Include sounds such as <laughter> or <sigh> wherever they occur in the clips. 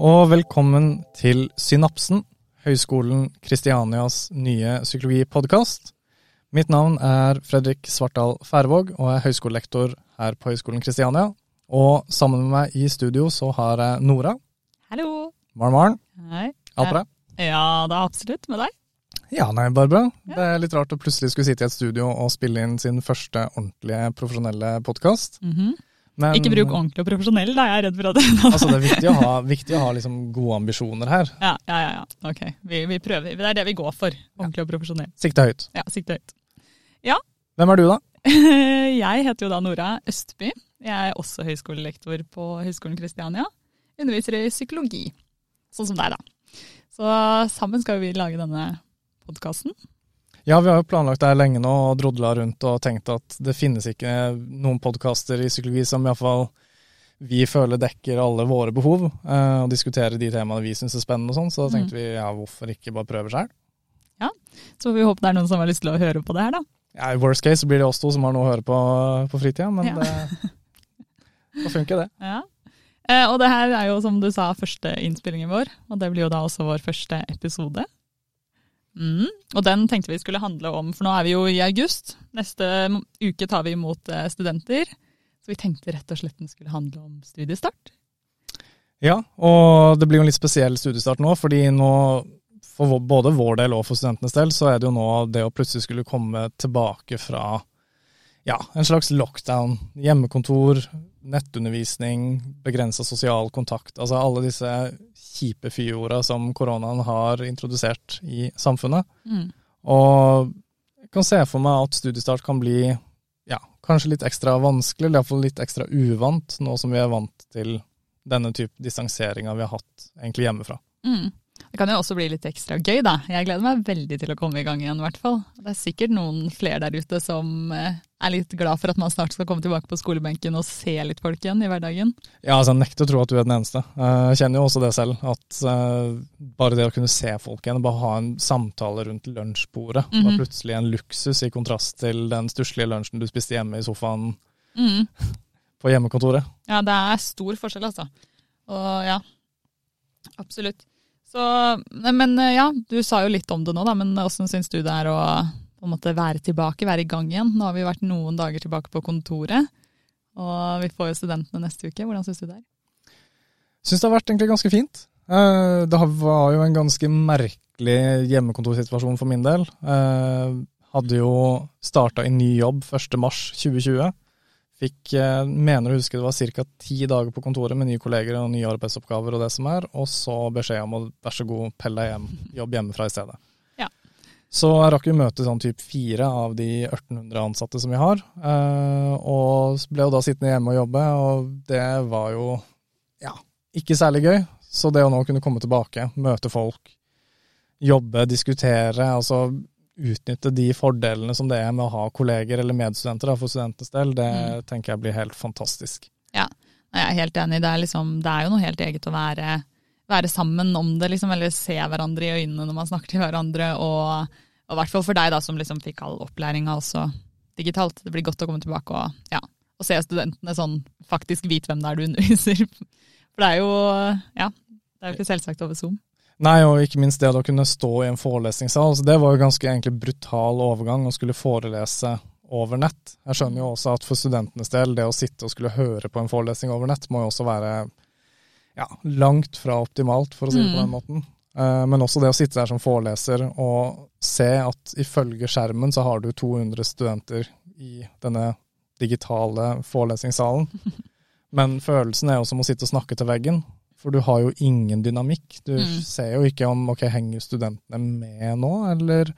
Og velkommen til Synapsen, Høgskolen Kristianias nye psykologipodkast. Mitt navn er Fredrik Svartdal Færvåg, og er høyskolelektor her på Høgskolen Kristiania. Og sammen med meg i studio så har jeg Nora. Hallo. Morn, morn. Hei. Alt bra? Ja, det er absolutt med deg. Ja, nei, bare bra. Det er litt rart å plutselig skulle sitte i et studio og spille inn sin første ordentlige profesjonelle podkast. Mm Ikke bruk ordentlig og profesjonell, da Jeg er redd for at <laughs> Altså, det er viktig å ha, viktig å ha liksom gode ambisjoner her. Ja, ja, ja. ja. Ok, vi, vi, prøver. Det er det vi går for. Ordentlig og profesjonell. Sikte høyt. Ja, sikte høyt. Ja. Hvem er du, da? <laughs> jeg heter jo da Nora Østby. Jeg er også høyskolelektor på Høgskolen Kristiania. Underviser i psykologi, sånn som deg, da. Så sammen skal vi lage denne podkasten. Ja, vi har jo planlagt det her lenge nå og drodla rundt og tenkt at det finnes ikke noen podkaster i psykologi som iallfall vi føler dekker alle våre behov, eh, og diskuterer de temaene vi syns er spennende og sånn. Så da tenkte mm. vi ja, hvorfor ikke bare prøve sjøl? Ja, så får vi håpe det er noen som har lyst til å høre på det her, da. Ja, I worst case blir det oss to som har noe å høre på på fritida, men ja. det, <laughs> det funker, det. Ja. Eh, og det her er jo, som du sa, første innspillingen vår, og det blir jo da også vår første episode. Mm. Og den tenkte vi skulle handle om, for nå er vi jo i august. Neste uke tar vi imot eh, studenter. Så vi tenkte rett og slett den skulle handle om studiestart. Ja, og det blir jo en litt spesiell studiestart nå, fordi nå for både vår del og for studentenes del, så er det jo nå det å plutselig skulle komme tilbake fra ja, en slags lockdown, hjemmekontor, nettundervisning, begrensa sosial kontakt. Altså alle disse kjipe fyorda som koronaen har introdusert i samfunnet. Mm. Og jeg kan se for meg at studiestart kan bli ja, kanskje litt ekstra vanskelig, eller iallfall litt ekstra uvant, nå som vi er vant til denne type distanseringa vi har hatt egentlig hjemmefra. Mm. Det kan jo også bli litt ekstra gøy, da. Jeg gleder meg veldig til å komme i gang igjen, i hvert fall. Det er sikkert noen flere der ute som eh, er litt glad for at man snart skal komme tilbake på skolebenken og se litt folk igjen i hverdagen. Ja, altså jeg nekter å tro at du er den eneste. Eh, jeg kjenner jo også det selv. At uh, bare det å kunne se folk igjen, bare ha en samtale rundt lunsjbordet, mm -hmm. var plutselig en luksus i kontrast til den stusslige lunsjen du spiste hjemme i sofaen mm. <laughs> på hjemmekontoret. Ja, det er stor forskjell, altså. Og ja, absolutt. Så, men eh, ja, du sa jo litt om det nå, da, men åssen syns du det er å på en måte være tilbake, være i gang igjen? Nå har vi vært noen dager tilbake på kontoret, og vi får jo studentene neste uke. Hvordan syns du det er? Syns det har vært egentlig ganske fint. Eh, det var jo en ganske merkelig hjemmekontorsituasjon for min del. Eh, hadde jo starta i ny jobb 1.3.2020. Fikk, eh, mener å huske det var ca. ti dager på kontoret med nye kolleger og nye arbeidsoppgaver og det som er, og så beskjed om å vær så god, pell deg hjem, jobb hjemmefra i stedet. Ja. Så jeg rakk jo møte sånn type fire av de 1800 ansatte som vi har, eh, og ble jo da sittende hjemme og jobbe, og det var jo ja, ikke særlig gøy. Så det å nå kunne komme tilbake, møte folk, jobbe, diskutere, altså utnytte de fordelene som det er med å ha kolleger eller medstudenter da, for studentenes del, det mm. tenker jeg blir helt fantastisk. Ja, jeg er helt enig. Det er, liksom, det er jo noe helt eget å være, være sammen om det, liksom, eller se hverandre i øynene når man snakker til hverandre. Og i hvert fall for deg da, som liksom fikk all opplæringa også digitalt. Det blir godt å komme tilbake og, ja, og se studentene sånn, faktisk vite hvem det er du underviser. <laughs> For det er jo ja, det er jo ikke selvsagt over Zoom. Nei, og ikke minst det å kunne stå i en forelesningssal. Så det var jo ganske egentlig brutal overgang å skulle forelese over nett. Jeg skjønner jo også at for studentenes del, det å sitte og skulle høre på en forelesning over nett, må jo også være ja, langt fra optimalt, for å si det på den mm. måten. Eh, men også det å sitte der som foreleser og se at ifølge skjermen så har du 200 studenter i denne digitale forelesningssalen. <laughs> Men følelsen er jo som å sitte og snakke til veggen. For du har jo ingen dynamikk. Du mm. ser jo ikke om ok, henger studentene med nå, eller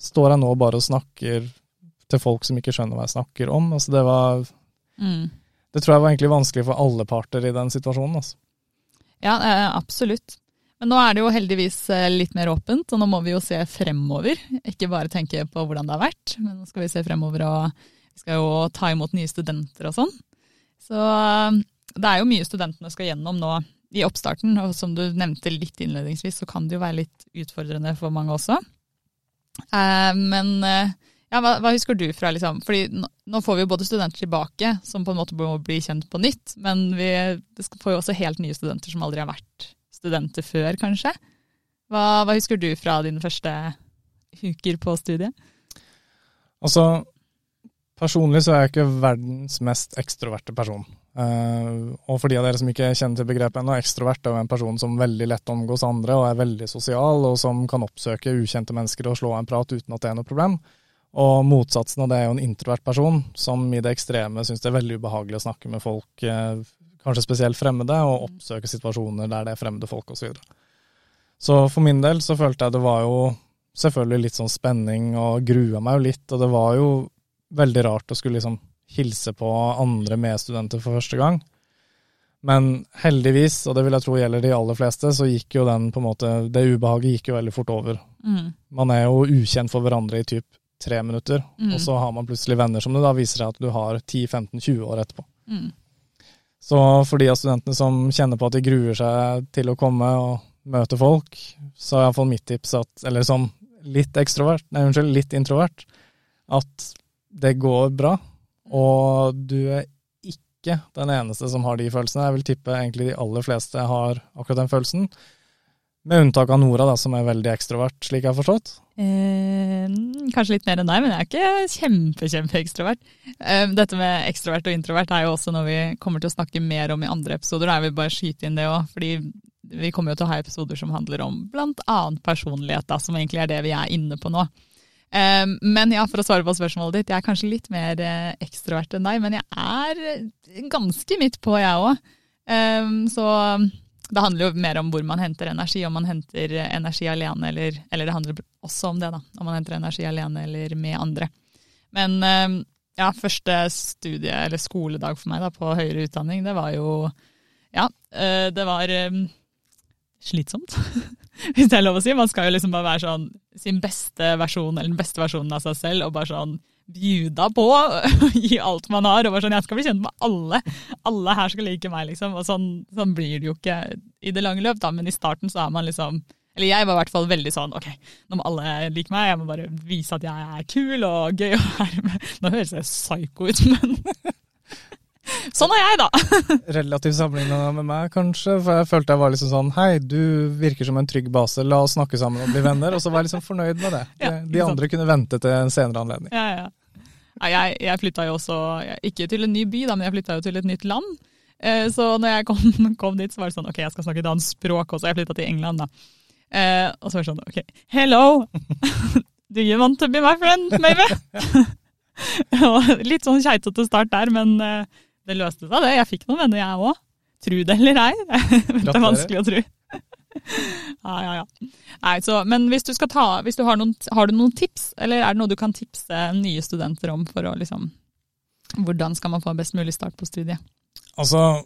står jeg nå bare og snakker til folk som ikke skjønner hva jeg snakker om. Altså det var mm. Det tror jeg var egentlig vanskelig for alle parter i den situasjonen. Altså. Ja, absolutt. Men nå er det jo heldigvis eh, litt mer åpent, og nå må vi jo se fremover. Ikke bare tenke på hvordan det har vært, men nå skal vi se fremover og vi skal jo ta imot nye studenter og sånn. Så eh, det er jo mye studentene skal gjennom nå i oppstarten, og som du nevnte litt innledningsvis, så kan det jo være litt utfordrende for mange også. Eh, men eh, Ja, hva, hva husker du fra liksom Fordi nå, nå får vi jo både studenter tilbake som på en måte må bli kjent på nytt, men vi får jo også helt nye studenter som aldri har vært studenter før, kanskje. Hva, hva husker du fra dine første uker på studiet? Altså, personlig så er jeg ikke verdens mest ekstroverte person. Uh, og for de av dere som ikke kjenner til begrepet ennå, ekstrovert er jo en person som veldig lett omgås andre og er veldig sosial, og som kan oppsøke ukjente mennesker og slå en prat uten at det er noe problem. Og motsatsen av det er jo en introvert person som i det ekstreme syns det er veldig ubehagelig å snakke med folk, uh, kanskje spesielt fremmede, og oppsøke situasjoner der det er fremmede folk osv. Så, videre. så for min del så følte jeg det var jo selvfølgelig litt sånn spenning, og grua meg jo litt, og det var jo veldig rart å skulle liksom hilse på andre medstudenter for første gang. Men heldigvis, og det vil jeg tro gjelder de aller fleste, så gikk jo den på en måte Det ubehaget gikk jo veldig fort over. Mm. Man er jo ukjent for hverandre i typ tre minutter, mm. og så har man plutselig venner som det da viser seg at du har 10-15-20 år etterpå. Mm. Så for de av studentene som kjenner på at de gruer seg til å komme og møte folk, så er iallfall mitt tips at, eller som litt ekstrovert, nei unnskyld, litt introvert, at det går bra. Og du er ikke den eneste som har de følelsene. Jeg vil tippe egentlig de aller fleste har akkurat den følelsen. Med unntak av Nora, da, som er veldig ekstrovert, slik jeg har forstått. Eh, kanskje litt mer enn deg, men jeg er ikke kjempe, kjempeekstrovert. Eh, dette med ekstrovert og introvert er jo også noe vi kommer til å snakke mer om i andre episoder. Da jeg vil bare skyte inn det òg, fordi vi kommer jo til å ha episoder som handler om bl.a. personlighet, da, som egentlig er det vi er inne på nå. Um, men ja, for å svare på spørsmålet ditt, jeg er kanskje litt mer uh, ekstrovert enn deg, men jeg er ganske midt på, jeg òg. Um, så det handler jo mer om hvor man henter energi, om man henter energi alene eller Eller det handler også om det, da. Om man henter energi alene eller med andre. Men um, ja, første studie, eller skoledag for meg da, på høyere utdanning, det var jo Ja, det var slitsomt. <laughs> hvis det er lov å si. Man skal jo liksom bare være sånn sin beste versjon, eller den beste versjonen av seg selv, og bare sånn bjuda på <laughs> gi alt man har. Og bare sånn, jeg skal bli kjent med alle. Alle her skal like meg, liksom. Og sånn, sånn blir det jo ikke i det lange løp, da. Men i starten så er man liksom Eller jeg var i hvert fall veldig sånn ok, nå må alle like meg, jeg må bare vise at jeg er kul og gøy å være med. Nå høres jeg psyko ut, men <laughs> Sånn er jeg, da. <laughs> Relativt sammenligna med meg, kanskje. For jeg følte jeg var liksom sånn Hei, du virker som en trygg base, la oss snakke sammen og bli venner. Og så var jeg liksom fornøyd med det. <laughs> Ja, De andre kunne vente til en senere anledning. Ja, ja. jeg, jeg flytta jo også, ikke til en ny by, da, men jeg flytta jo til et nytt land. Eh, så når jeg kom, <laughs> kom, dit, så var det sånn ok, jeg skal snakke annet språk også. Jeg flytta til England, da. Eh, og så var det sånn ok, hello! Do you want to be my friend, maybe? litt sånn keitete start der, men eh, det løste seg, det. Jeg fikk noen venner, jeg òg. Tru det eller ei. <laughs> det er vanskelig å tro. <laughs> ja, ja, ja. Nei, så, men hvis du skal ta, hvis du har, noen, har du noen tips, eller er det noe du kan tipse nye studenter om for å liksom Hvordan skal man få best mulig start på studiet? Altså,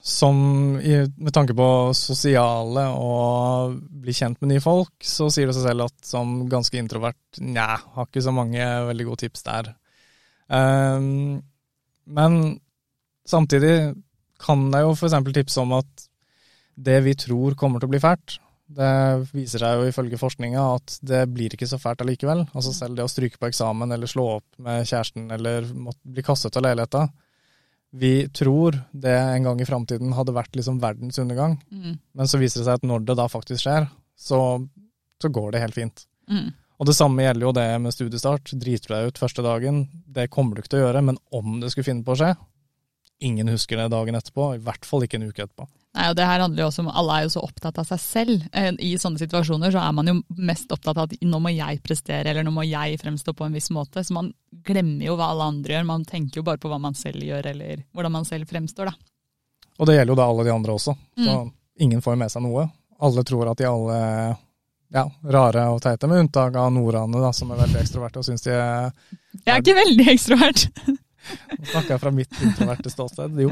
som i, med tanke på sosiale og bli kjent med nye folk, så sier det seg selv at som ganske introvert, nja, har ikke så mange veldig gode tips der. Um, men Samtidig kan jeg jo f.eks. tipse om at det vi tror kommer til å bli fælt, det viser seg jo ifølge forskninga at det blir ikke så fælt allikevel. Altså selv det å stryke på eksamen eller slå opp med kjæresten eller bli kastet av leiligheta. Vi tror det en gang i framtiden hadde vært liksom verdens undergang, mm. men så viser det seg at når det da faktisk skjer, så, så går det helt fint. Mm. Og det samme gjelder jo det med studiestart. Driter du deg ut første dagen, det kommer du ikke til å gjøre, men om det skulle finne på å skje, ingen husker det dagen etterpå, i hvert fall ikke en uke etterpå. Nei, og det her handler jo også om Alle er jo så opptatt av seg selv. Eh, I sånne situasjoner så er man jo mest opptatt av at nå må jeg prestere, eller nå må jeg fremstå på en viss måte. Så man glemmer jo hva alle andre gjør, man tenker jo bare på hva man selv gjør, eller hvordan man selv fremstår, da. Og det gjelder jo da alle de andre også. Så mm. ingen får med seg noe. Alle tror at de alle ja, rare og teite, med unntak av Norane, da, som er veldig ekstroverte og syns de er Jeg er ikke veldig ekstrovert. <laughs> Nå snakker jeg fra mitt introverte ståsted, jo.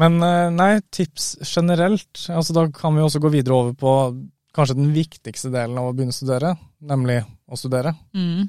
Men eh, nei, tips generelt. altså Da kan vi også gå videre over på kanskje den viktigste delen av å begynne å studere, nemlig å studere. Mm.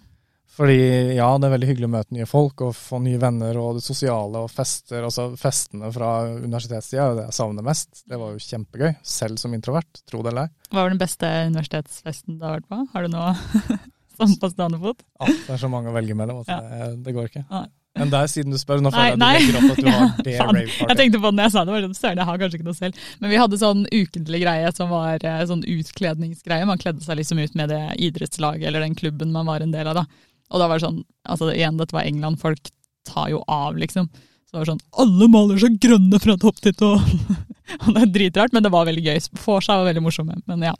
Fordi ja, det er veldig hyggelig å møte nye folk og få nye venner og det sosiale og fester. Altså festene fra universitetstida er jo det jeg savner mest. Det var jo kjempegøy, selv som introvert, tro det eller ei. Hva var den beste universitetsfesten du har vært på? Har du noe <laughs> Sånn på stående fot? Ja, det er så mange å velge mellom. Altså. Ja. Det, det går ikke. Nei. Men der, siden du spør, nå føler jeg nei. at du legger opp at du har <laughs> det Faen, rave Jeg tenkte på det når jeg sa det, var sånn, søren, jeg har kanskje ikke noe selv. Men vi hadde sånn ukentlig greie som var eh, sånn utkledningsgreie. Man kledde seg liksom ut med det idrettslaget eller den klubben man var en del av. da. Og da var det sånn, altså igjen, dette var England, folk tar jo av, liksom. Så det var sånn, alle maler seg grønne fra topp til tå. <laughs> Og det er dritrart, men det var veldig gøy. Vorsa var veldig morsomme, men ja,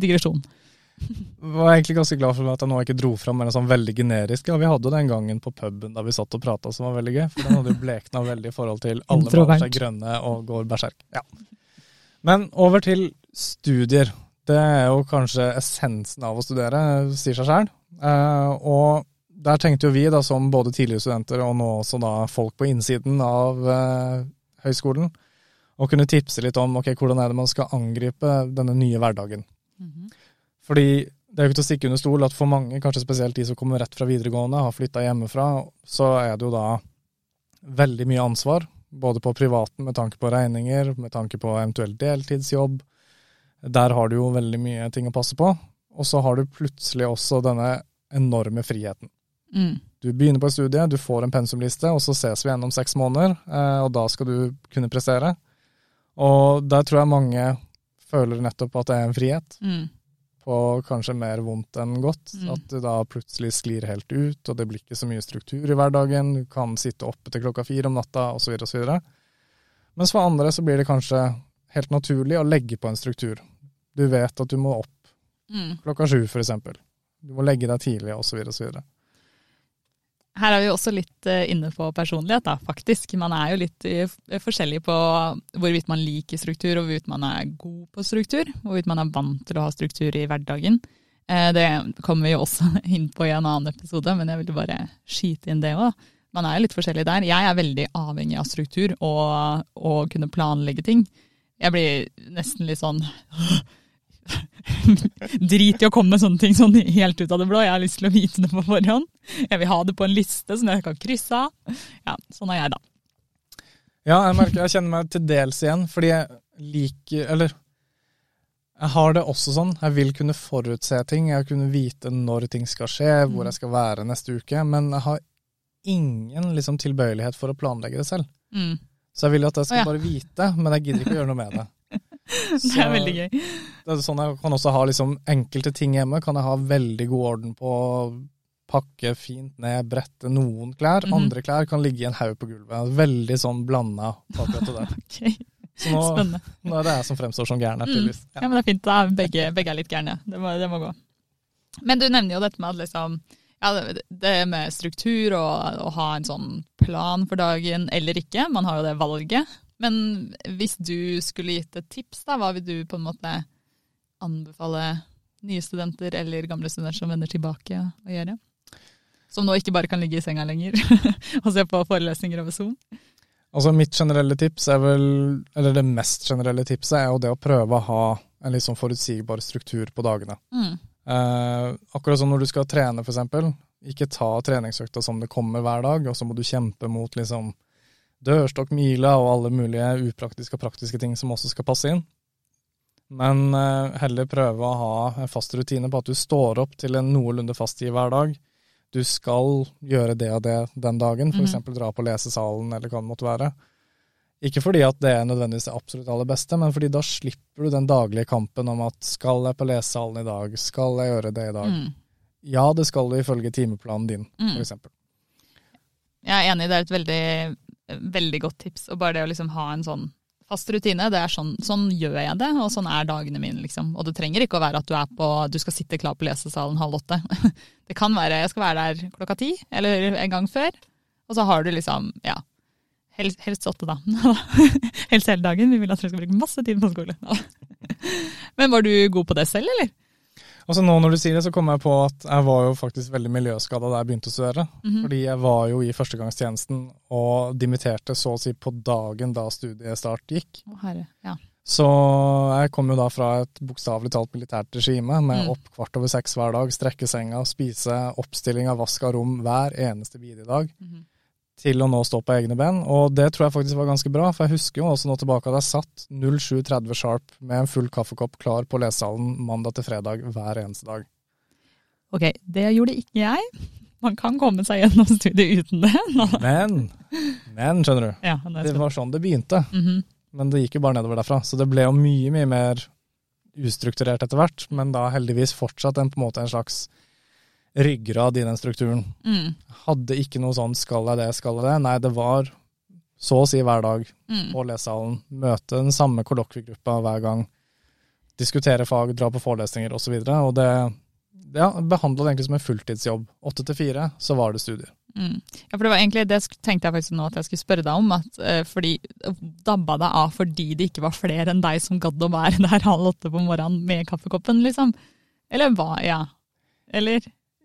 digresjon. Var egentlig ganske glad for at jeg nå ikke dro fram en sånn veldig generisk. Ja, vi hadde den gangen på puben da vi satt og prata som var veldig gøy. For den hadde jo blekna veldig i forhold til alle maler Introvert. seg grønne og går berserk. Ja. Men over til studier. Det er jo kanskje essensen av å studere, sier seg sjøl. og der tenkte jo vi, da, som både tidligere studenter og nå også da folk på innsiden av eh, høyskolen, å kunne tipse litt om ok, hvordan er det man skal angripe denne nye hverdagen. Fordi det er jo ikke til å stikke under stol at for mange, kanskje spesielt de som kommer rett fra videregående, har flytta hjemmefra, så er det jo da veldig mye ansvar. Både på privaten med tanke på regninger, med tanke på eventuell deltidsjobb. Der har du jo veldig mye ting å passe på. Og så har du plutselig også denne enorme friheten. Mm. Du begynner på et studie, du får en pensumliste, og så ses vi igjen om seks måneder, eh, og da skal du kunne prestere. Og der tror jeg mange føler nettopp at det er en frihet Mm. På kanskje mer vondt enn godt. Mm. At du da plutselig sklir helt ut, og det blir ikke så mye struktur i hverdagen. Du kan sitte oppe til klokka fire om natta, osv. osv. Mens for andre så blir det kanskje helt naturlig å legge på en struktur. Du vet at du må opp Mm. klokka sju, f.eks. Du må legge deg tidlig, osv. osv. Her er vi også litt eh, inne på personlighet, da, faktisk. Man er jo litt eh, forskjellig på hvorvidt man liker struktur, og hvorvidt man er god på struktur. Hvorvidt man er vant til å ha struktur i hverdagen. Eh, Det kommer vi jo også <laughs> inn på i en annen episode, men jeg ville bare skyte inn det òg. Man er jo litt forskjellig der. Jeg er veldig avhengig av struktur og å kunne planlegge ting. Jeg blir nesten litt sånn <laughs> <laughs> Drit i å komme med sånne ting sånn helt ut av det blå. Jeg har lyst til å vite det på forhånd. Jeg vil ha det på en liste som jeg kan krysse av. Ja, sånn er jeg, da. Ja, jeg merker jeg kjenner meg til dels igjen, fordi jeg liker Eller jeg har det også sånn. Jeg vil kunne forutse ting. Jeg vil kunne vite når ting skal skje, hvor jeg skal være neste uke. Men jeg har ingen liksom, tilbøyelighet for å planlegge det selv. Mm. Så jeg vil at jeg skal oh, ja. bare vite, men jeg gidder ikke å gjøre noe med det. <laughs> Det er veldig gøy. Det er sånn jeg kan også ha liksom enkelte ting hjemme. Kan jeg ha veldig god orden på pakke fint ned, brette noen klær. Mhm. Andre klær kan ligge i en haug på gulvet. Veldig sånn blanda akkurat det der. <laughs> Ok, Så nå, nå er det jeg som fremstår som gæren Mm. Ja. Ja, men det er fint. Da begge, begge er litt gærne. Det det må gå. Men du nevner jo dette med at liksom ja, det, det med struktur og å ha en sånn plan for dagen eller ikke. Man har jo det valget. Men hvis du skulle gitt et tips, da, hva vil du på en måte anbefale nye studenter eller gamle studenter som vender tilbake å gjøre? Som nå ikke bare kan ligge i senga lenger <laughs> og se på forelesninger over Zoom. Altså Mitt generelle tips er vel, eller det mest generelle tipset er jo det å prøve å ha en litt sånn forutsigbar struktur på dagene. Mm. Eh, akkurat som når du skal trene, f.eks. Ikke ta treningsøkta som det kommer hver dag, og så må du kjempe mot liksom dørstokk, mila og alle mulige upraktiske og praktiske ting som også skal passe inn. Men eh, heller prøve å ha en fast rutine på at du står opp til en noenlunde fast tid hver dag. Du skal gjøre det og det den dagen, f.eks. Mhm. dra på lesesalen eller hva det måtte være. Ikke fordi at det er nødvendigvis det absolutt aller beste, men fordi da slipper du den daglige kampen om at skal jeg på lesesalen i dag, skal jeg gjøre det i dag? Mm. Ja, det skal du ifølge timeplanen din, Mm. eksempel. Jeg er enig, det er et veldig, veldig godt tips. Og bare det å liksom ha en sånn fast rutine, det er sånn, sånn gjør jeg det, og sånn er dagene mine, liksom. Og det trenger ikke å være at du er på, du skal sitte klar på lesesalen halv åtte. <laughs> Det kan være jeg skal være der klokka ti, eller en gang før. Og så har du liksom, ja, helst, helst åtte <laughs> da. helst hele dagen. Vi vil at dere skal bruke masse tid på skole. <laughs> Men var du god på det selv, eller? Altså nå når du sier det, så kommer jeg på at jeg var jo faktisk veldig miljøskada da jeg begynte å studere. Mhm. Fordi jeg var jo i førstegangstjenesten og dimitterte så å si på dagen da studiestart gikk. Å herre, ja. Så jeg kom jo da fra et bokstavelig talt militært regime med Mm. opp kvart over seks hver dag, strekke senga, spise, oppstilling av vask av rom hver eneste bidige dag, Mhm. Til å nå stå på egne ben. Og det tror jeg faktisk var ganske bra, for jeg husker jo også nå tilbake at jeg satt 07.30 sharp med en full kaffekopp klar på lesesalen mandag til fredag hver eneste dag. Ok, det gjorde ikke jeg. Man kan komme seg gjennom studiet uten det. Men, men skjønner du, Ja, det var sånn det begynte. Mhm. Men det gikk jo bare nedover derfra. Så det ble jo mye, mye mer ustrukturert etter hvert. Men da heldigvis fortsatt en, på en måte en slags ryggrad i den strukturen. mm. Hadde ikke noe sånn 'skal jeg det, skal jeg det'. Nei, det var så å si hver dag Mm. på lesesalen. Møte den samme kollokviegruppa hver gang. Diskutere fag, dra på forelesninger osv. Og, så og det ja, behandla det egentlig som en fulltidsjobb. Åtte til fire, så var det studier. Mm. Ja, for det var egentlig det tenkte jeg faktisk nå at jeg skulle spørre deg om. At, eh, fordi Dabba deg av fordi det ikke var flere enn deg som gadd å være <laughs> der halv åtte på morgenen med kaffekoppen, liksom? Eller hva? Ja. Eller?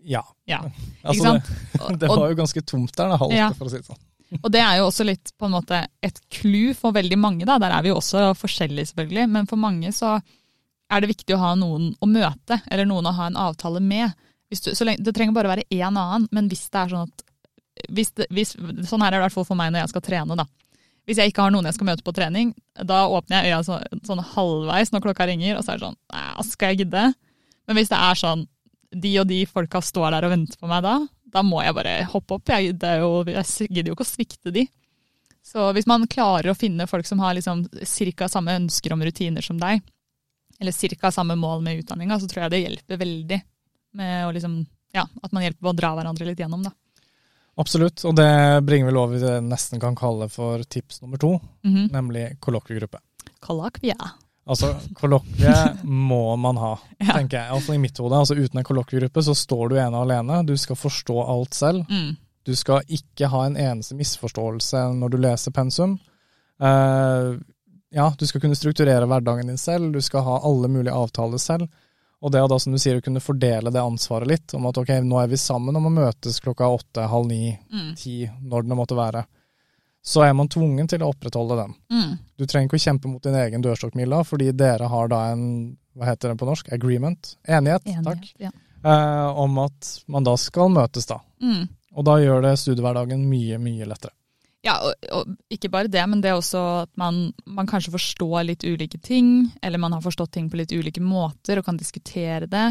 Ja. Ja. <laughs> Altså, det, <laughs> det var jo ganske tomt der, det halv Ja. for å si det sånn. og det er jo også litt på en måte et clou for veldig mange, da. Der er vi jo også forskjellige, selvfølgelig. Men for mange så er det viktig å ha noen å møte, eller noen å ha en avtale med. Du, så lenge, det trenger bare være én annen, men hvis det er sånn at hvis det, hvis, Sånn her er det i hvert fall for meg når jeg skal trene, da. Hvis jeg ikke har noen jeg skal møte på trening, da åpner jeg øya så, sånn halvveis når klokka ringer, og så er det sånn Nei, skal jeg gidde? Men hvis det er sånn de og de folka står der og venter på meg da, da må jeg bare hoppe opp. Jeg, det jo, jeg gidder jo ikke å svikte de. Så hvis man klarer å finne folk som har liksom ca. samme ønsker om rutiner som deg, eller ca. samme mål med utdanninga, så tror jeg det hjelper veldig med liksom, ja, at man hjelper på å dra hverandre litt gjennom. da. Absolutt, og det bringer vel over det nesten kan kalle for tips nummer to, Mhm. nemlig kollokviegruppe. Kollokvia. Altså, kollokvie må man ha, <laughs> Ja. tenker jeg. Altså i mitt hode. Altså, uten en kollokviegruppe så står du ene og alene. Du skal forstå alt selv. Mm. Du skal ikke ha en eneste misforståelse når du leser pensum. Uh, ja, du skal kunne strukturere hverdagen din selv, du skal ha alle mulige avtaler selv. Og det å da, som du sier, å kunne fordele det ansvaret litt, om at ok, nå er vi sammen om å møtes klokka åtte, halv ni, Mm. ti, når det måtte være, så er man tvungen til å opprettholde den. Mm. Du trenger ikke å kjempe mot din egen dørstokkmila, fordi dere har da en, hva heter det på norsk, agreement, enighet, takk, Ja. eh, om at man da skal møtes da. Mm. Og da gjør det studiehverdagen mye, mye lettere. Ja, og, og ikke bare det, men det er også at man, man kanskje forstår litt ulike ting, eller man har forstått ting på litt ulike måter og kan diskutere det.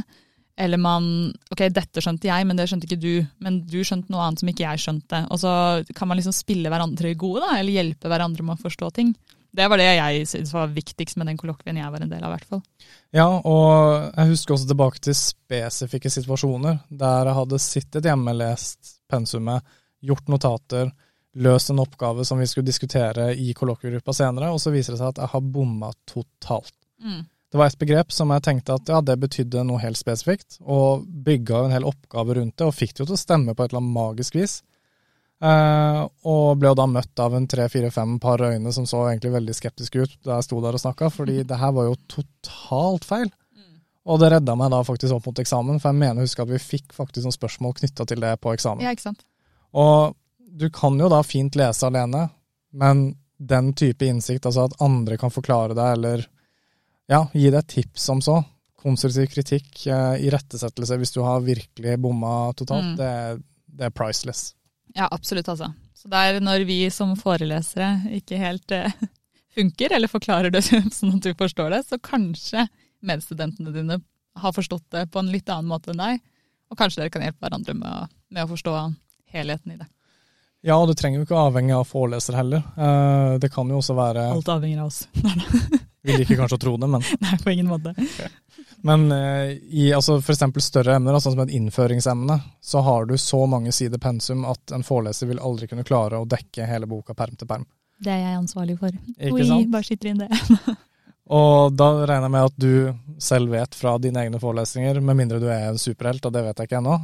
Eller man Ok, dette skjønte jeg, men det skjønte ikke du. Men du skjønte noe annet som ikke jeg skjønte. Og så kan man liksom spille hverandre gode, da, eller hjelpe hverandre med å forstå ting. Det var det jeg syntes var viktigst med den kollokvien jeg var en del av, i hvert fall. Ja, og jeg husker også tilbake til spesifikke situasjoner der jeg hadde sittet hjemme, lest pensumet, gjort notater, løst en oppgave som vi skulle diskutere i kollokviegruppa senere, og så viser det seg at jeg har bomma totalt. Mm. Det var et begrep som jeg tenkte at ja, det betydde noe helt spesifikt, og bygga en hel oppgave rundt det, og fikk det jo til å stemme på et eller annet magisk vis. Eh, og ble jo da møtt av en tre, fire, fem par øyne som så egentlig veldig skeptiske ut da jeg sto der og snakka, fordi <laughs> det her var jo totalt feil. Og det redda meg da faktisk opp mot eksamen, for jeg mener å huske at vi fikk faktisk noen spørsmål knytta til det på eksamen. Ja, ikke sant. Og du kan jo da fint lese alene, men den type innsikt, altså at andre kan forklare deg, eller ja, gi deg tips om så, konstruktiv kritikk, eh, irettesettelse hvis du har virkelig bomma totalt, Mm. det, det er priceless. Ja, absolutt, altså. Så det er når vi som forelesere ikke helt eh, <laughs> funker, eller forklarer det <laughs> sånn at du forstår det, så kanskje medstudentene dine har forstått det på en litt annen måte enn deg. Og kanskje dere kan hjelpe hverandre med å, med å forstå helheten i det. Ja, og du trenger jo ikke avhengig av foreleser heller. Eh, Det kan jo også være Alt avhenger av oss. <laughs> Vi liker kanskje å tro det, men, <laughs> Nei, på ingen måte. men eh, i altså eksempel større emner, altså som et innføringsemne, så har du så mange sider pensum at en foreleser vil aldri kunne klare å dekke hele boka perm til perm. Det er jeg ansvarlig for. Ikke Oi, sant? bare skyter inn det. <laughs> Og da regner jeg med at du selv vet fra dine egne forelesninger, med mindre du er en superhelt, og det vet jeg ikke ennå.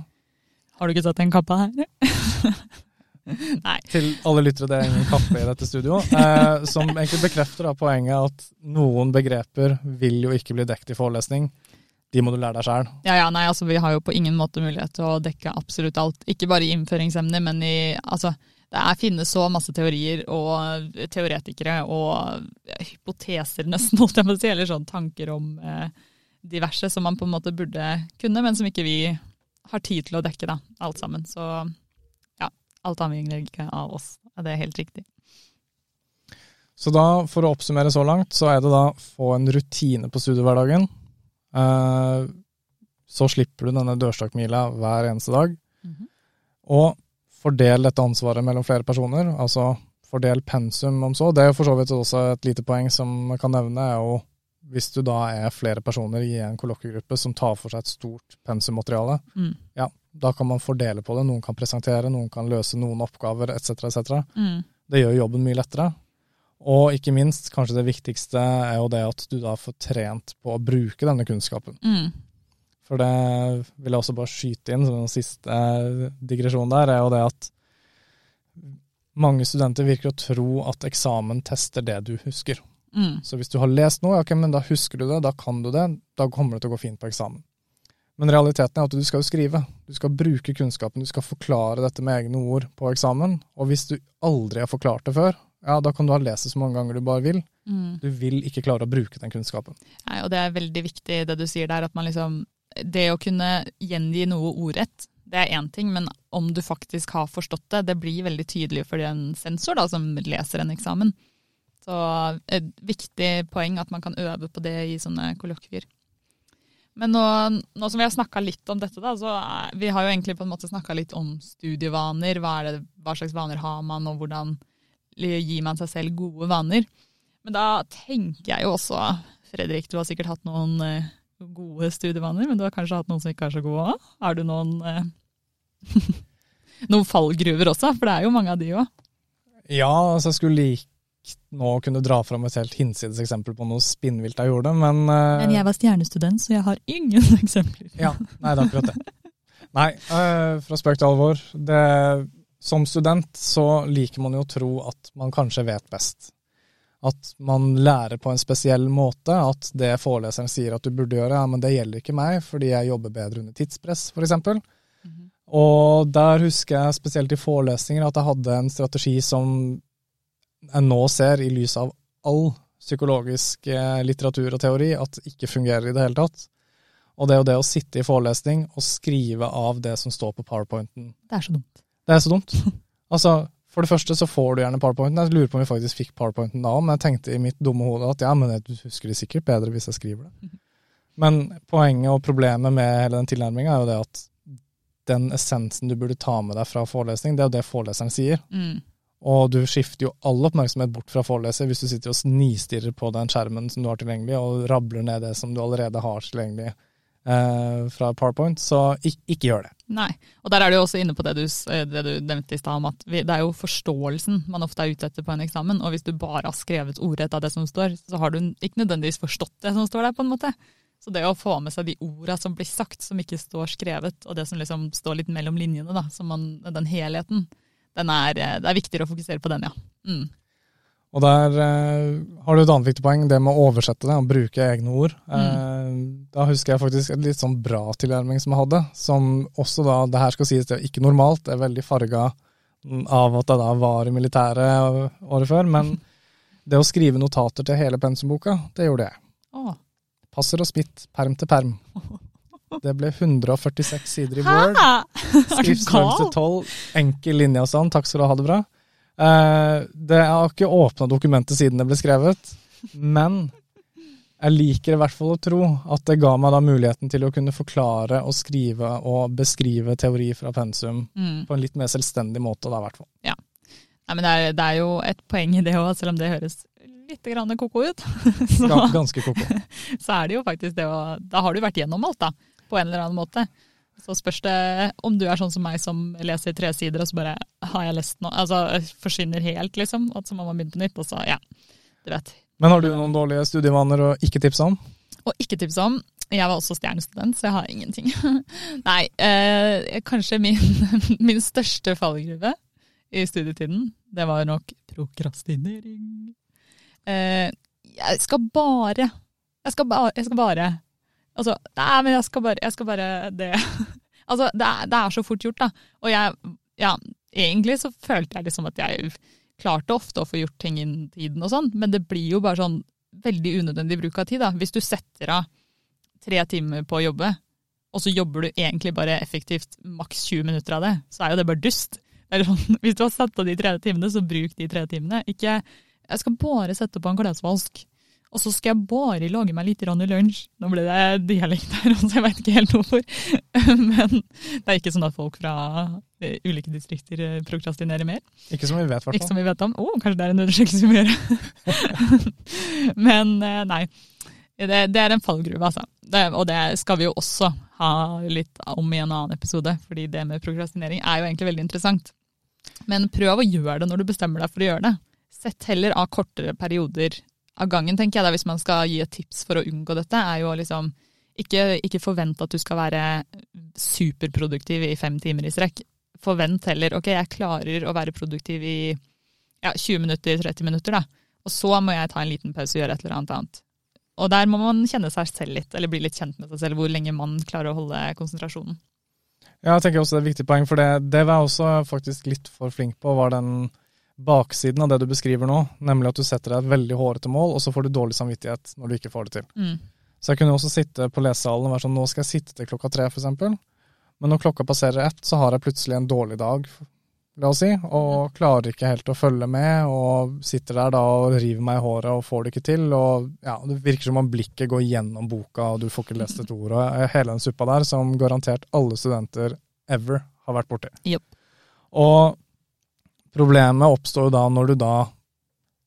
Har du ikke satt en kappe her? <laughs> <laughs> Nei. Til alle lyttere, det er ingen kaffe i dette studio, eh, som egentlig bekrefter da poenget at noen begreper vil jo ikke bli dekt i forelesning. De må du lære deg sjøl. Ja, ja, nei, altså vi har jo på ingen måte mulighet til å dekke absolutt alt. Ikke bare i innføringsemner, men i altså det finnes så masse teorier og teoretikere og hypoteser, nesten, <laughs> holdt jeg på å si, eller sånn tanker om eh, diverse som man på en måte burde kunne, men som ikke vi har tid til å dekke, da, alt sammen. Så alt avhenger ikke av oss. Det er helt riktig. Så da, for å oppsummere så langt, så er det da få en rutine på studiehverdagen. Eh, så slipper du denne dørstokkmila hver eneste dag. Mhm. Og fordel dette ansvaret mellom flere personer, altså fordel pensum om så. Det er jo for så vidt også et lite poeng som man kan nevne, er jo hvis du da er flere personer i en kolloquiegruppe som tar for seg et stort pensummateriale, Mm. ja, da kan man fordele på det. Noen kan presentere, noen kan løse noen oppgaver etc. etc. Mm. Det gjør jobben mye lettere. Og ikke minst, kanskje det viktigste er jo det at du da får trent på å bruke denne kunnskapen. Mm. For det vil jeg også bare skyte inn som en siste digresjon der, er jo det at mange studenter virker å tro at eksamen tester det du husker. Mm. Så hvis du har lest noe, ja, ok, men da husker du det, da kan du det, da kommer det til å gå fint på eksamen. Men realiteten er at du skal jo skrive. Du skal bruke kunnskapen, du skal forklare dette med egne ord på eksamen. Og hvis du aldri har forklart det før, ja, da kan du ha lest det så mange ganger du bare vil. Mm. Du vil ikke klare å bruke den kunnskapen. Nei, og det er veldig viktig det du sier der, at man liksom Det å kunne gjengi noe ordrett, det er én ting, men om du faktisk har forstått det, det blir veldig tydelig for en sensor da, som leser en eksamen. Så et viktig poeng at man kan øve på det i sånne kollokvier. Men nå, nå som vi har snakka litt om dette, da, så er, vi har jo egentlig på en måte snakka litt om studievaner. Hva, det, hva slags vaner har man, og hvordan gir man seg selv gode vaner. Men da tenker jeg jo også, Fredrik, du har sikkert hatt noen eh, gode studievaner, men du har kanskje hatt noen som ikke er så gode òg? Har du noen, eh, <laughs> noen fallgruver også? For det er jo mange av de òg. Ja, altså jeg skulle likt nå kunne dra fram et helt hinsides eksempel på noe spinnvilt jeg gjorde, men, uh, Men jeg var stjernestudent, så jeg har ingen <laughs> eksempler. Ja, nei, det er akkurat det. Nei, uh, fra spøk til alvor. Det, som student så liker man jo å tro at man kanskje vet best. At man lærer på en spesiell måte, at det foreleseren sier at du burde gjøre, ja, men det gjelder ikke meg, fordi jeg jobber bedre under tidspress, f.eks. Mhm. Og der husker jeg spesielt i forelesninger at jeg hadde en strategi som jeg nå ser, i lys av all psykologisk eh, litteratur og teori, at ikke fungerer i det hele tatt. Og det er jo det å sitte i forelesning og skrive av det som står på powerpointen. Det er så dumt. Det er så dumt. <laughs> Altså, for det første så får du gjerne powerpointen. Jeg lurer på om vi faktisk fikk powerpointen da men jeg tenkte i mitt dumme hode at ja, men jeg husker det sikkert bedre hvis jeg skriver det. <laughs> Men poenget og problemet med hele den tilnærminga er jo det at den essensen du burde ta med deg fra forelesning, det er jo det foreleseren sier. Mm. Og du skifter jo all oppmerksomhet bort fra foreleser hvis du sitter og snistirrer på den skjermen som du har tilgjengelig, og rabler ned det som du allerede har tilgjengelig eh, fra PowerPoint. Så ikke, ikke gjør det. Nei. Og der er du også inne på det du, eh, det du nevnte i stad, om at vi, det er jo forståelsen man ofte er ute etter på en eksamen. Og hvis du bare har skrevet ordrett av det som står, så har du ikke nødvendigvis forstått det som står der, på en måte. Så det å få med seg de orda som blir sagt, som ikke står skrevet, og det som liksom står litt mellom linjene, da, man, den helheten, er, eh, det er viktigere å fokusere på den, ja. Mm. Og der eh, har du et annet viktig poeng, det med å oversette det og bruke egne ord. Eh, da husker jeg faktisk et litt sånn bra tilnærming som jeg hadde, som også da, det her skal sies det er ikke normalt, det er veldig farga av at jeg da var i militæret året før, men <laughs> det å skrive notater til hele pensumboka, det gjorde jeg. Åh. Passer og smitt, perm til perm. Det ble 146 sider i Word. <laughs> Skriftstørrelse gal? 12, enkel linjeavstand, takk skal du ha, det bra. Eh, det har ikke åpna dokumentet siden det ble skrevet, men jeg liker i hvert fall å tro at det ga meg da muligheten til å kunne forklare og skrive og beskrive teori fra pensum Mm. på en litt mer selvstendig måte, da i hvert fall. Nei, men det er, det er jo et poeng i det òg, selv om det høres litt grann ko-ko ut. <laughs> Så, Ga- Ganske koko. <laughs> så er det jo faktisk det å Da har du vært gjennom alt, da. På en eller annen måte. Så spørs det om du er sånn som meg som leser tre sider, og så bare har jeg lest noe Altså forsvinner helt, liksom. Og så må man begynne på nytt, og så ja. Du vet. Men har du noen dårlige studievaner å ikke tipse om? Å ikke tipse om. Jeg var også stjernestudent, så jeg har ingenting. <laughs> Nei, eh, kanskje min, <laughs> min største fallgruve i studietiden, det var nok prokrastinering. Eh, jeg skal bare Jeg skal bare, jeg skal bare Altså, nei, men jeg skal bare, jeg skal bare det. <laughs> Altså, det er, det er så fort gjort, da. Og jeg, ja, egentlig så følte jeg liksom at jeg klarte ofte å få gjort ting innen tiden og sånn, men det blir jo bare sånn veldig unødvendig bruk av tid, da. Hvis du setter av tre timer på å jobbe, og så jobber du egentlig bare effektivt maks 20 minutter av det, så er jo det bare dust. Det er sånn, <laughs> hvis du har satt av de tre timene, så bruk de tre timene. Ikke jeg skal bare sette på en klesvask, Og så skal jeg bare lage meg litt i lunsj. Nå ble det dialekt her, <laughs> så jeg veit ikke helt hvorfor. <laughs> Men det er ikke sånn at folk fra eh, ulike distrikter eh, prokrastinerer mer. Ikke som vi vet, Ikke som vi vet om. Å, oh, kanskje det er en undersøkelse vi må gjøre. <laughs> Men eh, nei. Det, det, er en fallgruve, altså. Det, og det skal vi jo også ha litt om i en annen episode, fordi det med prokrastinering er jo egentlig veldig interessant. Men prøv å gjøre det når du bestemmer deg for å gjøre det. Sett heller av kortere perioder av gangen, tenker jeg da, hvis man skal gi et tips for å unngå dette, er jo liksom ikke, ikke forvent at du skal være superproduktiv i fem timer i strekk. Forvent heller ok, jeg klarer å være produktiv i ja, 20 minutter, 30 minutter, da. Og så må jeg ta en liten pause og gjøre et eller annet annet. Og der må man kjenne seg selv litt, eller bli litt kjent med seg selv, hvor lenge man klarer å holde konsentrasjonen. Ja, jeg tenker også det er et viktig poeng, for det, det var jeg også faktisk litt for flink på, var den baksiden av det du beskriver nå, nemlig at du setter deg et veldig hårete mål, og så får du dårlig samvittighet når du ikke får det til. Mm. Så jeg kunne også sitte på lesesalen og være sånn nå skal jeg sitte til klokka tre, f.eks. Men når klokka passerer ett, så har jeg plutselig en dårlig dag, la oss si, og mm. klarer ikke helt å følge med, og sitter der da og river meg i håret og får det ikke til. Og ja, det virker som om blikket går gjennom boka, og du får ikke lest et ord. Og hele den suppa der, som garantert alle studenter ever har vært borti. Yep. Og Problemet oppstår da når du da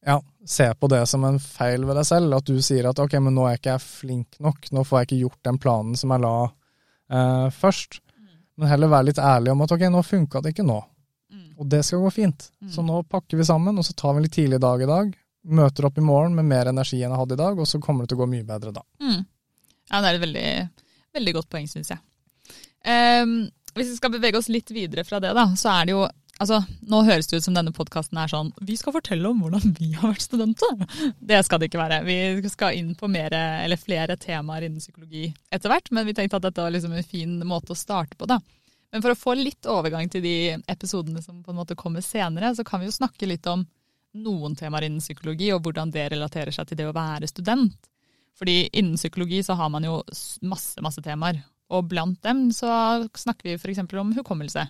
ja, ser på det som en feil ved deg selv. At du sier at ok, men nå er ikke jeg flink nok, nå får jeg ikke gjort den planen som jeg la eh, først. Men heller være litt ærlig om at ok, nå funka det ikke nå. Mm. Og det skal gå fint. Mm. Så nå pakker vi sammen, og så tar vi en litt tidlig dag i dag. Møter opp i morgen med mer energi enn jeg hadde i dag, og så kommer det til å gå mye bedre da. Mm. Ja, det er et veldig, veldig godt poeng, syns jeg. Um, hvis vi skal bevege oss litt videre fra det, da, så er det jo Altså, Nå høres det ut som denne podkasten er sånn Vi skal fortelle om hvordan vi har vært studenter. Det skal det ikke være. Vi skal inn på mere, flere temaer innen psykologi etter hvert, men vi tenkte at dette var liksom en fin måte å starte på. da. Men for å få litt overgang til de episodene som på en måte kommer senere, så kan vi jo snakke litt om noen temaer innen psykologi, og hvordan det relaterer seg til det å være student. Fordi innen psykologi så har man jo masse, masse temaer. Og blant dem så snakker vi f.eks. om hukommelse.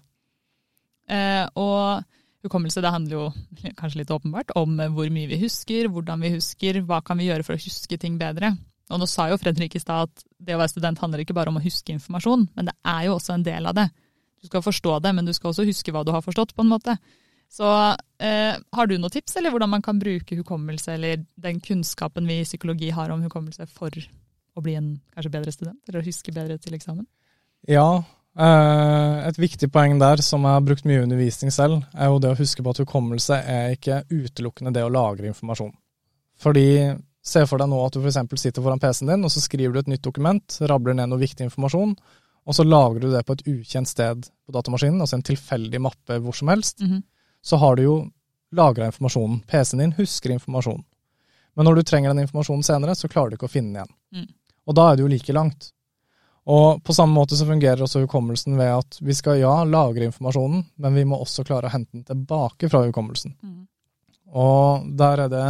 Eh, og hukommelse det handler jo <laughs> kanskje litt åpenbart om hvor mye vi husker, hvordan vi husker, hva kan vi gjøre for å huske ting bedre. Og nå sa jo Fredrik i stad at det å være student handler ikke bare om å huske informasjon, men det er jo også en del av det. Du skal forstå det, men du skal også huske hva du har forstått, på en måte. Så eh, har du noen tips, eller hvordan man kan bruke hukommelse, eller den kunnskapen vi i psykologi har om hukommelse, for å bli en kanskje bedre student, eller å huske bedre til eksamen? Ja, et viktig poeng der, som jeg har brukt mye undervisning selv, er jo det å huske på at hukommelse er ikke utelukkende det å lagre informasjon. Fordi se for deg nå at du f.eks. sitter foran PC-en din, og så skriver du et nytt dokument, rabler ned noe viktig informasjon, og så lagrer du det på et ukjent sted på datamaskinen, altså en tilfeldig mappe hvor som helst. Mm -hmm. Så har du jo lagra informasjonen. PC-en din husker informasjonen. Men når du trenger den informasjonen senere, så klarer du ikke å finne den igjen. Mm. Og da er det jo like langt. Og på samme måte så fungerer også hukommelsen ved at vi skal ja, lagre informasjonen, men vi må også klare å hente den tilbake fra hukommelsen. Mm. Og der er det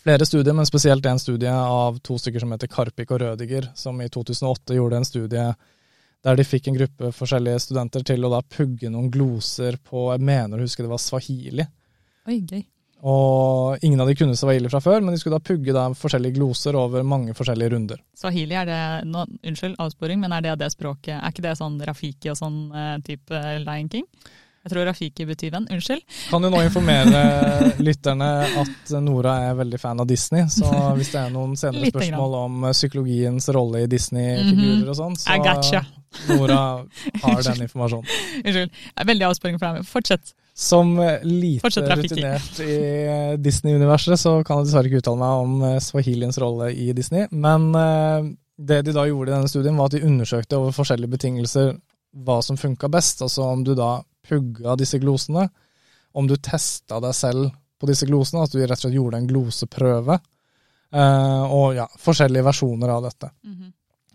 flere studier, men spesielt en studie av to stykker som heter Karpik og Rødiger, som i 2008 gjorde en studie der de fikk en gruppe forskjellige studenter til å da pugge noen gloser på Jeg mener å huske det var swahili. Oi, gøy. Og ingen av de kunne swahili fra før, men de skulle da pugge da forskjellige gloser over mange forskjellige runder. Swahili, er det no, Unnskyld avsporing, men er det det språket Er ikke det sånn Rafiki og sånn uh, type Lion King? Jeg tror Rafiki betyr venn. Unnskyld. Kan jo nå informere <laughs> lytterne at Nora er veldig fan av Disney, så hvis det er noen <laughs> senere spørsmål om eh, psykologiens rolle i Disney-figurer mhm. og sånn, så gotcha. <laughs> Nora har den informasjonen. Unnskyld. Veldig avsporing for deg. Fortsett. Som lite rutinert i Disney-universet, så kan jeg dessverre ikke uttale meg om eh, swahiliens rolle i Disney. Men eh, det de da gjorde i denne studien, var at de undersøkte over forskjellige betingelser hva som funka best. Altså om du da pugga disse glosene, om du testa deg selv på disse glosene, at du rett og slett gjorde en gloseprøve. Eh, og ja, forskjellige versjoner av dette. Mm -hmm.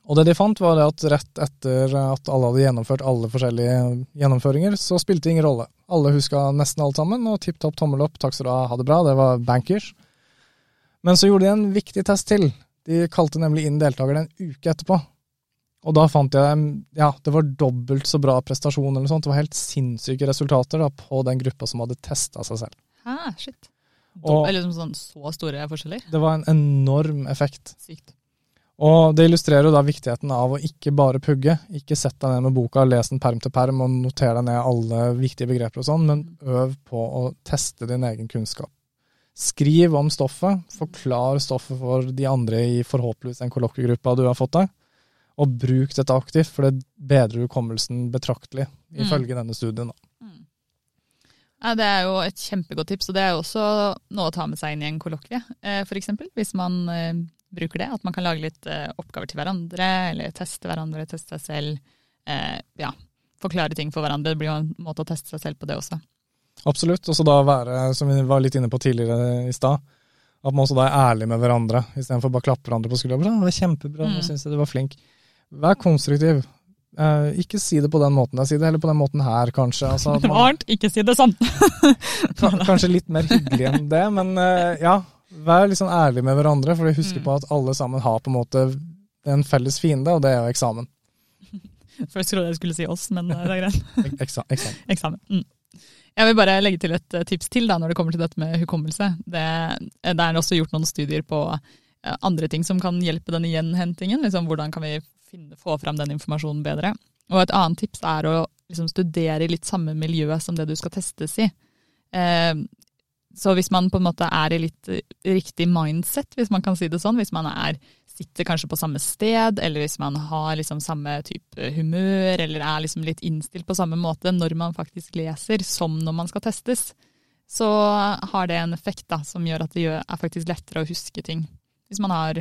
Og det de fant, var at rett etter at alle hadde gjennomført alle forskjellige gjennomføringer, så spilte det ingen rolle. Alle huska nesten alt sammen, og tipp topp tommel opp, takk skal du ha, ha det bra, det var bankers. Men så gjorde de en viktig test til. De kalte nemlig inn deltakerne en uke etterpå. Og da fant jeg ja, det var dobbelt så bra prestasjon eller noe sånt. Det var helt sinnssyke resultater da, på den gruppa som hadde testa seg selv. Ah, shit. Og- Eller liksom sånn så store forskjeller. Det var en enorm effekt. Sykt. Og det illustrerer jo da viktigheten av å ikke bare pugge. Ikke sett deg ned med boka, les den perm til perm og noter deg ned alle viktige begreper og sånn, men øv på å teste din egen kunnskap. Skriv om stoffet, forklar stoffet for de andre i forhåpentligvis den kollokviegruppa du har fått deg, og bruk dette aktivt, for det bedrer hukommelsen betraktelig, Mm. ifølge denne studien. da. Ja, det er jo et kjempegodt tips, og det er jo også noe å ta med seg inn i en kollokvie, eh, f.eks. Hvis man eh, bruker det. At man kan lage litt eh, oppgaver til hverandre, eller teste hverandre, teste seg selv. Ja, forklare ting for hverandre. Det blir jo en måte å teste seg selv på det også. Absolutt. Og så da være, som vi var litt inne på tidligere i stad, at man også da er ærlig med hverandre, istedenfor bare klappe hverandre på skuldra. Det var kjempebra, nå Mm. syns jeg du var flink. Vær konstruktiv. Uh, ikke si det på den måten jeg sier det, heller på den måten her, kanskje. Altså, <laughs> man, var varmt, ikke si det sånn! <laughs> kanskje litt mer hyggelig enn det, men uh, ja. Vær litt sånn ærlig med hverandre, for husk Mm. på at alle sammen har på en måte en felles fiende, og det er jo eksamen. <laughs> Først trodde jeg skulle si oss, men eh, det er greit. Eksa, eksamen. Eksamen. Mm. Jeg vil bare legge til et tips til da, når det kommer til dette med hukommelse. Det, det er også gjort noen studier på andre ting som kan hjelpe denne gjenhentingen. Liksom, hvordan kan vi finne, få fram den informasjonen bedre. Og et annet tips er å liksom, studere i litt samme miljø som det du skal testes i. Eh, så hvis man på en måte er i litt eh, riktig mindset, hvis man kan si det sånn, hvis man er, sitter kanskje på samme sted, eller hvis man har liksom samme type humør, eller er liksom litt innstilt på samme måte når man faktisk leser, som når man skal testes, så har det en effekt da, som gjør at det er faktisk lettere å huske ting. Hvis man har,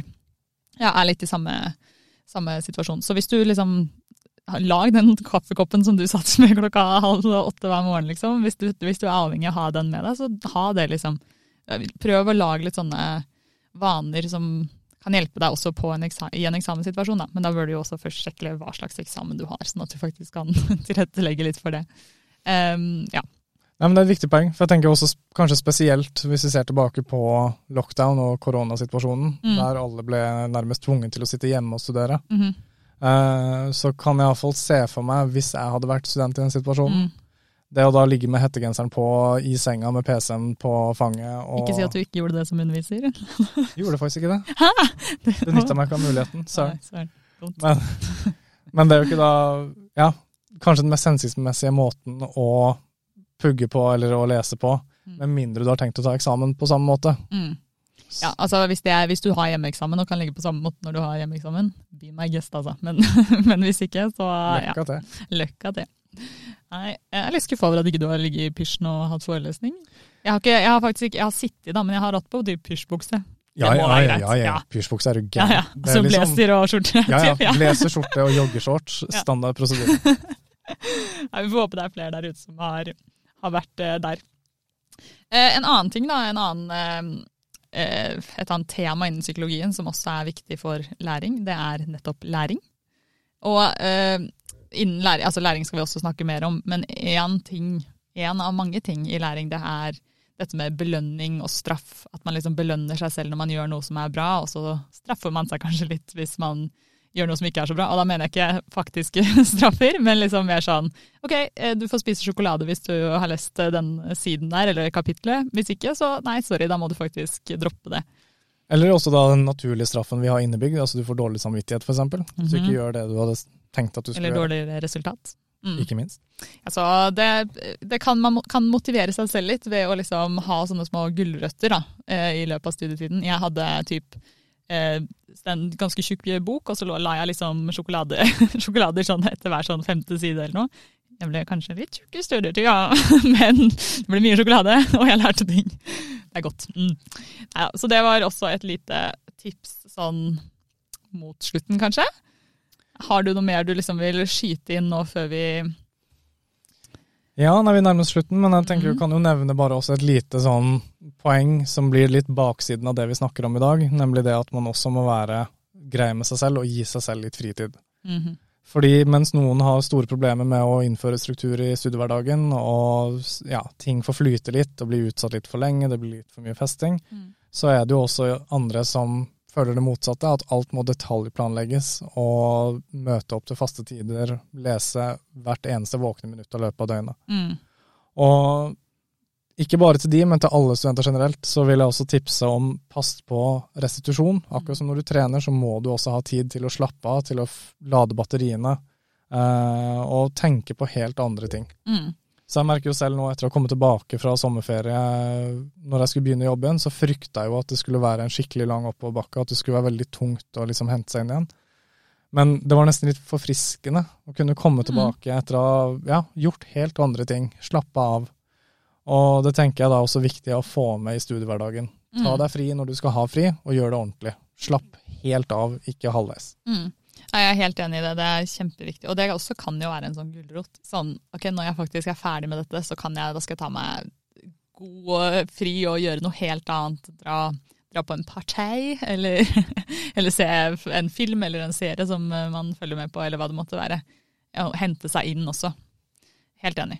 ja, er litt i samme, samme situasjon. Så hvis du liksom lag den kaffekoppen som du satt <laughs> med klokka halv åtte hver morgen, liksom. Hvis du, hvis du er avhengig av å ha den med deg, så ha det, liksom. Prøv å lage litt sånne vaner som kan hjelpe deg også en i en eksamenssituasjon. Da. Men da bør du jo også først sjekke hva slags eksamen du har, sånn at du faktisk kan <laughs> tilrettelegge litt for det. Um, ja. Nei, men Det er et viktig poeng, for jeg tenker også kanskje spesielt hvis vi ser tilbake på lockdown og koronasituasjonen, Mm. der alle ble nærmest tvunget til å sitte hjemme og studere. Mm -hmm. uh, så kan jeg iallfall se for meg, hvis jeg hadde vært student i den situasjonen, Mm. det å da ligge med hettegenseren på i senga med PC-en på fanget og Ikke si at du ikke gjorde det som underviser. <laughs> Gjorde faktisk ikke det. Benytta meg ikke av muligheten. Søren. Men, men det er jo ikke da Ja, kanskje den mest hensiktsmessige måten å pugge på eller å lese på, Mm. med mindre du har tenkt å ta eksamen på samme måte. Mm. Ja, altså hvis, det er, hvis du har hjemmeeksamen og kan ligge på samme måte når du har hjemmeeksamen, be my guest, altså. Men, <laughs> men hvis ikke, så ja, Løkka til. løkka til. Nei, jeg er litt skuffa over at ikke du har ligget i pysjen og hatt forelesning. Jeg har, ikke, jeg har faktisk ikke, jeg har sittet da, men jeg har hatt på dyp pysjbukse. Ja, ja, ja, ja, ja. ja. Pysjbukse er jo Ja, gæren. ja. Er Så liksom- blazer og skjorte. Ja, ja. Ja. Blazer, skjorte og joggeshorts. <laughs> Standard prosedyre. Nei, Vi får håpe det er flere der ute som har, har vært eh, der. Eh, en annen ting, da, en annen, eh, et annet tema innen psykologien som også er viktig for læring, det er nettopp læring. Og innen læring, altså læring skal vi også snakke mer om, men én ting, en av mange ting i læring, det er dette med belønning og straff. At man liksom belønner seg selv når man gjør noe som er bra, og så straffer man seg kanskje litt hvis man gjør noe som ikke er så bra. Og da mener jeg ikke faktiske <laughs> straffer, men liksom mer sånn ok, eh, du får spise sjokolade hvis du har lest eh, den siden der, eller kapitlet. Hvis ikke, så nei, sorry, da må du faktisk droppe det. Eller også da den naturlige straffen vi har innebygd, altså du får dårlig samvittighet f.eks. Hvis du Mhm. ikke gjør det du hadde tenkt at du skulle gjøre. Eller gjøre. dårligere resultat. Mm. Ikke minst. Altså, det, det kan, man kan motivere seg selv litt ved å liksom ha sånne små gulrøtter da, eh, i løpet av studietiden. Jeg hadde typ eh, en ganske tjukk bok, og så la jeg liksom sjokolade, <laughs> sjokolader sånn etter hver sånn femte side eller noe. Jeg ble kanskje litt tjukk i studietid, ja, <laughs> men det ble mye sjokolade, <laughs> og jeg lærte ting. Det er godt. Mm. Ja, så det var også et lite tips sånn mot slutten, kanskje. Har du noe mer du liksom vil skyte inn nå før vi Ja, nei, vi nærmer oss slutten, men jeg tenker Mhm. vi kan jo nevne bare også et lite sånn poeng som blir litt baksiden av det vi snakker om i dag, nemlig det at man også må være grei med seg selv og gi seg selv litt fritid. Mhm. Fordi mens noen har store problemer med å innføre struktur i studiehverdagen, og ja, ting får flyte litt og blir utsatt litt for lenge, det blir litt for mye festing, Mm. så er det jo også andre som føler det motsatte, at alt må detaljplanlegges og møte opp til faste tider, lese hvert eneste våkne minutt av løpet av døgnet. Mm. Og ikke bare til de, men til alle studenter generelt, så vil jeg også tipse om pass på restitusjon. Akkurat som når du trener, så må du også ha tid til å slappe av, til å lade batteriene, eh, og tenke på helt andre ting. Mm. Så jeg merker jo selv nå, etter å ha kommet tilbake fra sommerferie, når jeg skulle begynne jobben, så frykta jeg jo at det skulle være en skikkelig lang oppoverbakke, at det skulle være veldig tungt å liksom hente seg inn igjen. Men det var nesten litt forfriskende å kunne komme tilbake etter å ha ja, gjort helt andre ting, slappe av. Og det tenker jeg da er også viktig å få med i studiehverdagen. Ta Mm. deg fri når du skal ha fri, og gjør det ordentlig. Slapp helt av, ikke halvveis. Mm. Jeg er helt enig i det, det er kjempeviktig. Og det også kan jo være en sånn gulrot. Sånn, ok, når jeg faktisk er ferdig med dette, så kan jeg, da skal jeg ta meg god og fri og gjøre noe helt annet. Dra, dra på en partei, <laughs> eller, eller se en film eller en serie som man følger med på, eller hva det måtte være. Og hente seg inn også. Helt enig.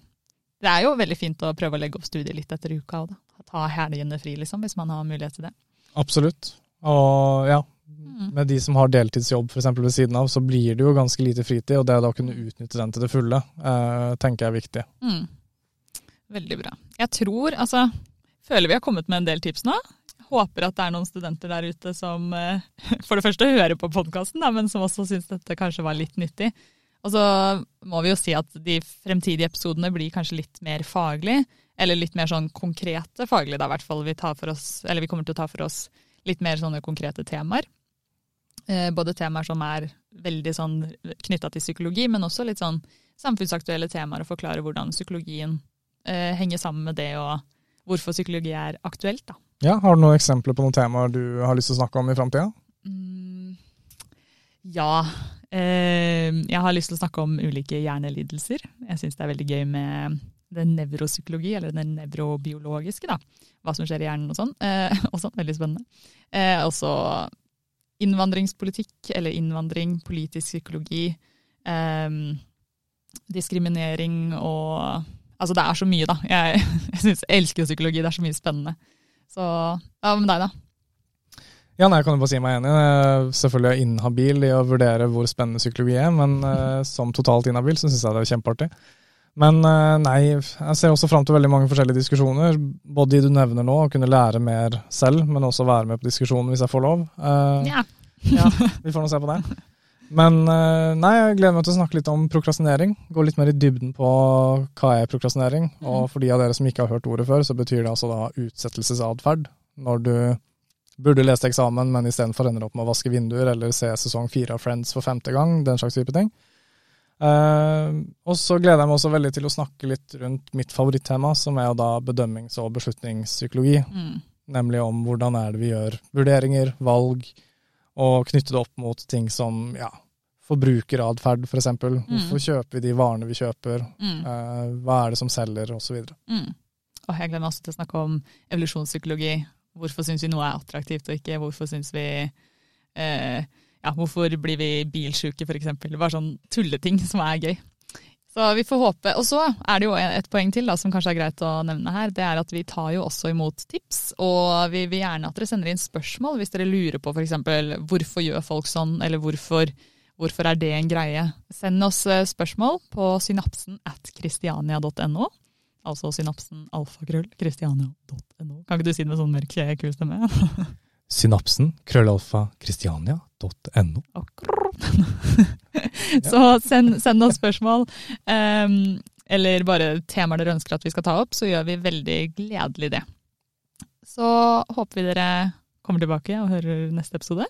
Det er jo veldig fint å prøve å legge opp studiet litt etter uka òg, da. Ta helgene fri, liksom, hvis man har mulighet til det. Absolutt. Og ja, Mm. med de som har deltidsjobb f.eks. ved siden av, så blir det jo ganske lite fritid, og det da å kunne utnytte den til det fulle, eh, tenker jeg er viktig. Mm. Veldig bra. Jeg tror, altså Føler vi har kommet med en del tips nå. Håper at det er noen studenter der ute som eh, <laughs> for det første hører på podkasten, men som også syns dette kanskje var litt nyttig. Og så må vi jo si at de fremtidige episodene blir kanskje litt mer faglig, eller litt mer sånn konkrete faglig, da i hvert fall. Vi, tar for oss, eller vi kommer til å ta for oss litt mer sånne konkrete temaer. Eh, både temaer som er veldig sånn knytta til psykologi, men også litt sånn samfunnsaktuelle temaer, og forklare hvordan psykologien eh, henger sammen med det, og hvorfor psykologi er aktuelt. da. Ja, Har du noen eksempler på noen temaer du har lyst til å snakke om i framtida? Mm, ja. Eh, jeg har lyst til å snakke om ulike hjernelidelser. Jeg syns det er veldig gøy med det nevropsykologi, eller det nevrobiologiske. da. Hva som skjer i hjernen og sånn. Eh, <laughs> og sånn, Veldig spennende. Eh, også innvandringspolitikk, eller innvandring, politisk psykologi. Eh, diskriminering og Altså det er så mye, da. Jeg, <laughs> jeg, synes, jeg elsker psykologi, det er så mye spennende. Så hva med deg, da? Ja, nei, jeg kan jo bare si meg enig. Jeg er selvfølgelig inhabil i å vurdere hvor spennende psykologi er, men eh, som totalt inhabil så syns jeg det er kjempeartig. Men eh, nei, jeg ser også fram til veldig mange forskjellige diskusjoner. Både de du nevner nå, å kunne lære mer selv, men også være med på diskusjonen hvis jeg får lov. Eh, Ja. ja, vi får nå se på det. Men eh, nei, jeg gleder meg til å snakke litt om prokrastinering. Gå litt mer i dybden på hva er prokrastinering. Og for de av dere som ikke har hørt ordet før, så betyr det altså da utsettelsesatferd. Når du burde lest eksamen, men istedenfor ender opp med å vaske vinduer eller se sesong fire av Friends for femte gang. Den slags type ting. Eh, og så gleder jeg meg også veldig til å snakke litt rundt mitt favorittema, som er da bedømmings- og beslutningspsykologi. Mm. Nemlig om hvordan er det vi gjør vurderinger, valg, og knytte det opp mot ting som ja, forbrukeratferd f.eks. For Hvorfor kjøper vi de varene vi kjøper? Mm. Uh, hva er det som selger, osv. Mm. Og jeg gleder meg også til å snakke om evolusjonspsykologi. Hvorfor syns vi noe er attraktivt og ikke? Hvorfor syns vi eh, ja, Hvorfor blir vi bilsjuke, f.eks.? Bare sånn tulleting som er gøy. Så vi får håpe. Og så er det jo et poeng til da, som kanskje er greit å nevne her. Det er at vi tar jo også imot tips, og vi vil gjerne at dere sender inn spørsmål hvis dere lurer på f.eks. hvorfor gjør folk sånn, eller hvorfor, hvorfor er det en greie. Send oss eh, spørsmål på synapsen at kristiania.no. Altså synapsen alfakrøll kristiania.no. Kan ikke du si det med sånn mørk, kul stemme? <laughs> Synapsen, krøllalfa, christiania.no. <laughs> Så send, send oss <laughs> spørsmål, um, eller bare temaer dere ønsker at vi skal ta opp, så gjør vi veldig gledelig det. Så håper vi dere kommer tilbake og hører neste episode.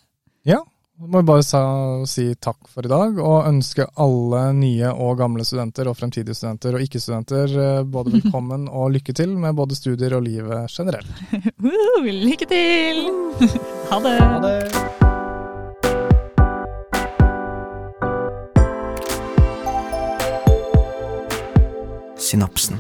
Ja, så må jeg bare sa, si takk for i dag, og ønske alle nye og gamle studenter og fremtidige studenter og ikke-studenter eh, både <laughs> velkommen og lykke til med både studier og livet generelt. <laughs> Uh, lykke til! Ha det! Ha det! Synapsen.